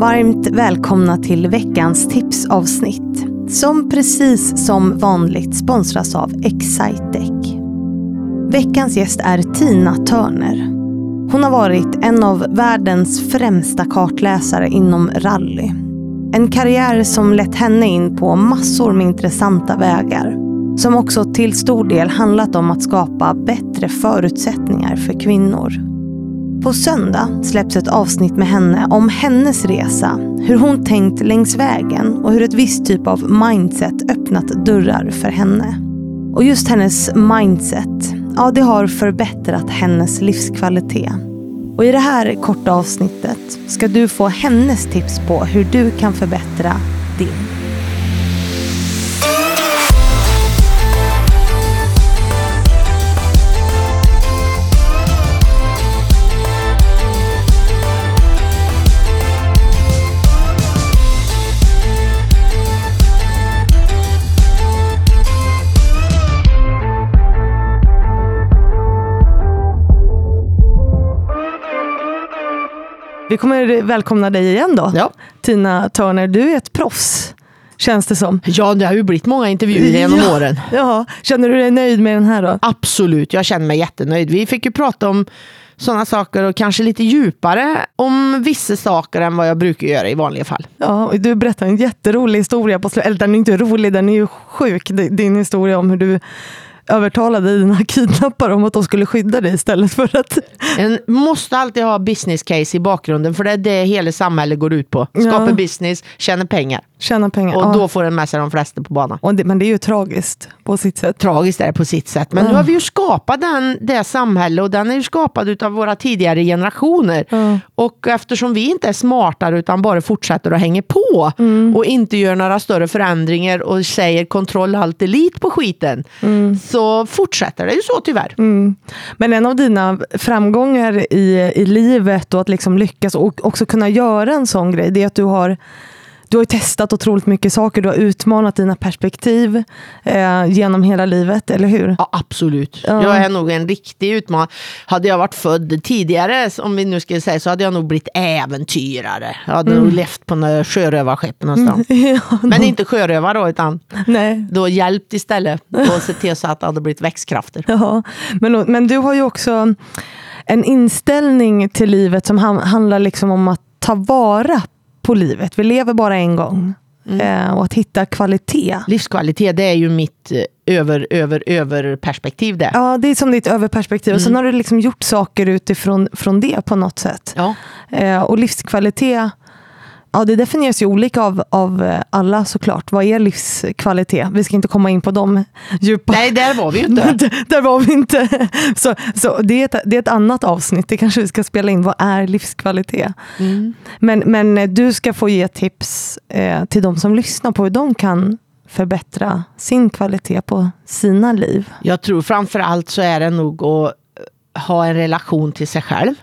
Varmt välkomna till veckans tipsavsnitt som precis som vanligt sponsras av Excitec. Veckans gäst är Tina Törner. Hon har varit en av världens främsta kartläsare inom rally. En karriär som lett henne in på massor med intressanta vägar. Som också till stor del handlat om att skapa bättre förutsättningar för kvinnor. På söndag släpps ett avsnitt med henne om hennes resa, hur hon tänkt längs vägen och hur ett visst typ av mindset öppnat dörrar för henne. Och just hennes mindset, ja det har förbättrat hennes livskvalitet. Och i det här korta avsnittet ska du få hennes tips på hur du kan förbättra din. Vi kommer välkomna dig igen då. Ja. Tina Turner, du är ett proffs. Känns det som. Ja, det har ju blivit många intervjuer genom ja. åren. Ja. Känner du dig nöjd med den här då? Absolut, jag känner mig jättenöjd. Vi fick ju prata om sådana saker och kanske lite djupare om vissa saker än vad jag brukar göra i vanliga fall. Ja, du berättade en jätterolig historia på slutet. Eller den är inte rolig, den är ju sjuk. Din historia om hur du övertalade dina kidnappare om att de skulle skydda dig istället för att... En måste alltid ha business case i bakgrunden för det är det hela samhället går ut på. Skapa Ja. business, tjäna pengar. Tjäna pengar. Och ja. då får den med sig de flesta på banan. det, men det är ju tragiskt på sitt sätt. Tragiskt är det på sitt sätt. Men nu har vi ju skapat den, det samhälle och den är ju skapad av våra tidigare generationer. Och eftersom vi inte är smartare utan bara fortsätter att hänga på och inte gör några större förändringar och säger kontroll allt elit på skiten så så fortsätter det ju så tyvärr. Mm. Men en av dina framgångar i, i livet och att liksom lyckas och också kunna göra en sån grej, det är att du har du har testat otroligt mycket saker, du har utmanat dina perspektiv eh, genom hela livet, eller hur? Ja, absolut. Ja. Jag är nog en riktig utmanare. Hade jag varit född tidigare, om vi nu ska säga, så hade jag nog blivit äventyrare. Jag hade nog levt på några sjörövarskepp någonstans. Ja, Men inte sjörövare då, utan nej. då hjälpt istället. Och se till så att det hade blivit växtkrafter. Ja, men, men du har ju också en inställning till livet som han, handlar liksom om att ta vara på livet. Vi lever bara en gång. Eh, och att hitta kvalitet. Livskvalitet, det är ju mitt eh, över, över, över perspektiv det. Ja, det är som ditt överperspektiv. Och sen har du liksom gjort saker utifrån från det på något sätt. Ja. Eh, och livskvalitet, ja det definieras ju olika av, av eh, alla såklart. Vad är livskvalitet? Vi ska inte komma in på de djupa... Nej, där var vi ju inte. Där- Där var vi inte. Så, så det, är ett, det är ett annat avsnitt, det kanske vi ska spela in. Vad är livskvalitet? Mm. Men, men eh, du ska få ge tips eh, till de som lyssnar på hur de kan förbättra sin kvalitet på sina liv. Jag tror framför allt så är det nog att ha en relation till sig själv.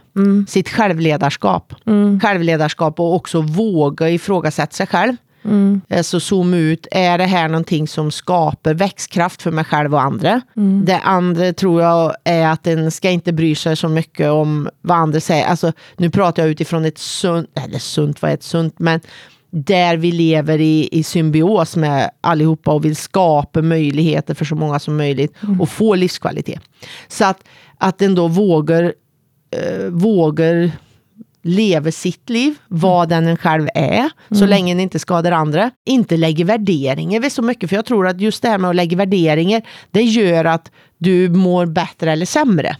Sitt självledarskap. Självledarskap och också våga ifrågasätta sig själv. Mm. Så zooma ut, är det här någonting som skapar växtkraft för mig själv och andra? Det andra tror jag är att en ska inte bry sig så mycket om vad andra säger. Alltså, nu pratar jag utifrån ett sunt, eller sunt, vad är ett sunt, men där vi lever i, i symbios med allihopa och vill skapa möjligheter för så många som möjligt och få livskvalitet. Så att, att den då vågar, eh, vågar leva sitt liv, vad den en själv är, så länge den inte skadar andra. Inte lägger värderingar vid så mycket, för jag tror att just det här med att lägga värderingar, det gör att du mår bättre eller sämre.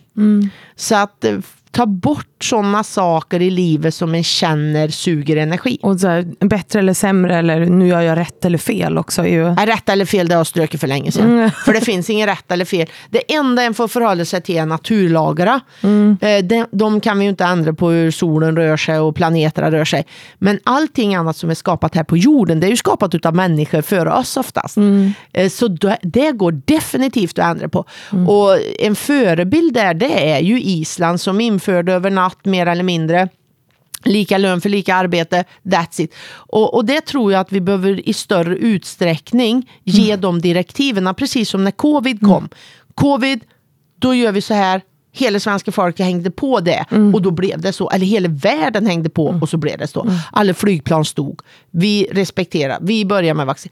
Så att eh, ta bort sådana saker i livet som en känner suger energi. Och så här, bättre eller sämre, eller nu gör jag rätt eller fel också. Ju... Ja, Rätt eller fel, det har jag strukit för länge sedan. För det finns ingen rätt eller fel. Det enda en får förhålla sig till är naturlagarna. Eh, De, de kan vi ju inte ändra på hur solen rör sig och planeterna rör sig. Men allting annat som är skapat här på jorden, det är ju skapat av människor före oss oftast. Eh, Så det, det går definitivt att ändra på. Och en förebild där, det är ju Island som införde över natt mer eller mindre Lika lön för lika arbete, that's it. Och, och det tror jag att vi behöver i större utsträckning ge de direktiven, precis som när covid kom. Covid, då gör vi så här hela svenska folket hängde på det och då blev det så. Eller hela världen hängde på och så blev det så. Alla flygplan stod. Vi respekterar, vi börjar med vaccin.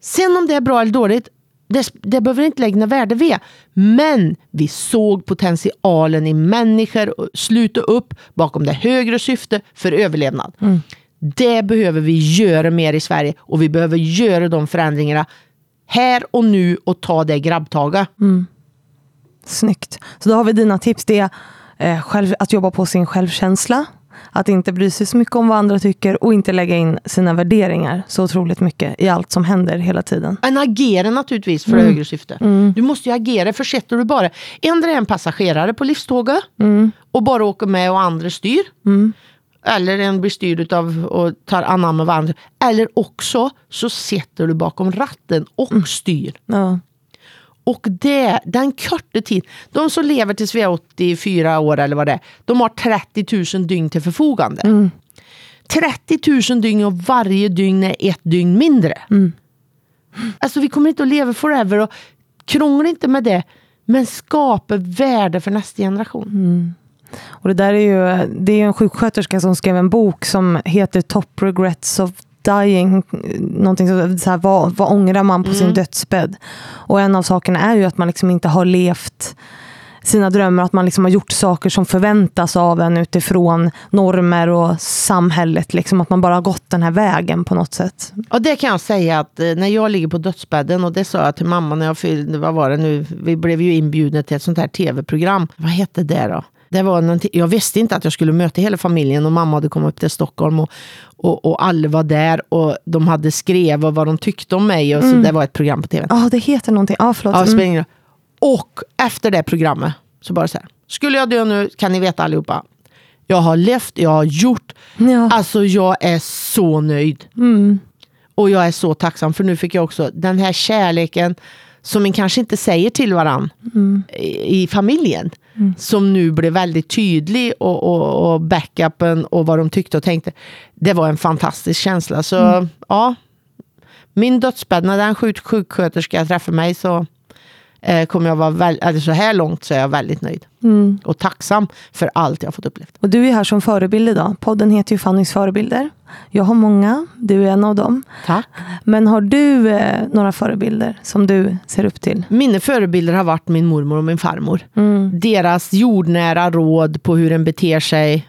Sen om det är bra eller dåligt, det, det behöver inte lägga värde vid. Men vi såg potentialen i människor och sluta upp bakom det högre syfte för överlevnad. Det behöver vi göra mer i Sverige och vi behöver göra de förändringarna här och nu och ta det grabbtaget. Snyggt. Så då har vi dina tips. Det är eh, själv, att jobba på sin självkänsla. Att inte bry sig så mycket om vad andra tycker och inte lägga in sina värderingar så otroligt mycket i allt som händer hela tiden. En agera naturligtvis för högre syfte. Du måste ju agera, för sätter du bara ändra en passagerare på livståget och bara åker med och andra styr. Eller en blir styrd av och tar anamma vad andra. Eller också så sitter du bakom ratten och styr. Ja. Och det, den korta tid, de som lever tills vi är 84 år eller vad det är, de har 30 000 dygn till förfogande. 30 000 dygn och varje dygn är ett dygn mindre. Alltså vi kommer inte att leva forever och krångla inte med det. Men skapa värde för nästa generation. Och det där är ju det är en sjuksköterska som skrev en bok som heter Top Regrets of Dying. Någonting så, så här, vad, vad ångrar man på sin dödsbädd? Och en av sakerna är ju att man liksom inte har levt sina drömmar, att man liksom har gjort saker som förväntas av en utifrån normer och samhället. Liksom, att man bara har gått den här vägen på något sätt. Och det kan jag säga att eh, när jag ligger på dödsbädden och det sa jag till mamma när jag fyllde, vad var det nu, vi blev ju inbjudna till ett sånt här tv-program. Vad hette det då? Det var någonting- jag visste inte att jag skulle möta hela familjen och mamma hade kommit upp till Stockholm och, och, och alla var där och de hade skrev och vad de tyckte om mig. Och så, Det var ett program på tv. Ja, det heter någonting. Ja, förlåt. Ja, Mm. Och efter det programmet så bara så här. Skulle jag dö nu kan ni veta allihopa. Jag har levt, jag har gjort. Ja. Alltså jag är så nöjd. Mm. Och jag är så tacksam för nu fick jag också den här kärleken som man kanske inte säger till varann i, i familjen. Som nu blev väldigt tydlig och, och, och backupen och vad de tyckte och tänkte. Det var en fantastisk känsla. Så ja, min dödsbädd, när den sjuk, sjuksköterska träffade mig så eh, kommer jag vara väl, eller så här långt så är jag väldigt nöjd. Och tacksam för allt jag fått uppleva. Och du är här som förebild idag. Podden heter ju Fannys förebilder. Jag har många, du är en av dem. Tack. Men har du eh, några förebilder som du ser upp till? Mina förebilder har varit min mormor och min farmor. Deras jordnära råd på hur en beter sig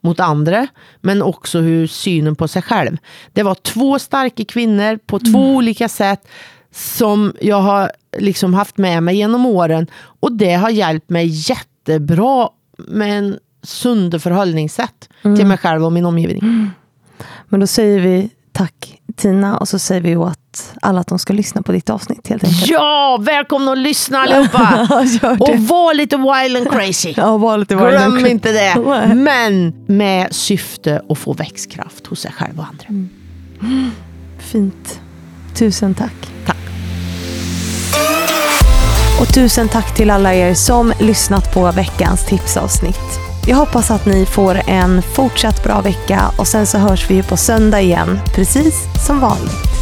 mot andra, men också hur synen på sig själv. Det var två starka kvinnor på två olika sätt som jag har liksom haft med mig genom åren. Och det har hjälpt mig jättebra med en sunda förhållningssätt till mig själv och min omgivning. Men då säger vi tack Tina och så säger vi åt alla att de ska lyssna på ditt avsnitt helt enkelt. Ja, välkomna att lyssna allihopa! Och var lite wild and crazy. Ja, var lite var Glöm inte det. Men med syfte att få växtkraft hos sig själv och andra. Fint. Tusen tack. Tack. Och tusen tack till alla er som lyssnat på veckans tipsavsnitt. Jag hoppas att ni får en fortsatt bra vecka och sen så hörs vi ju på söndag igen, precis som vanligt.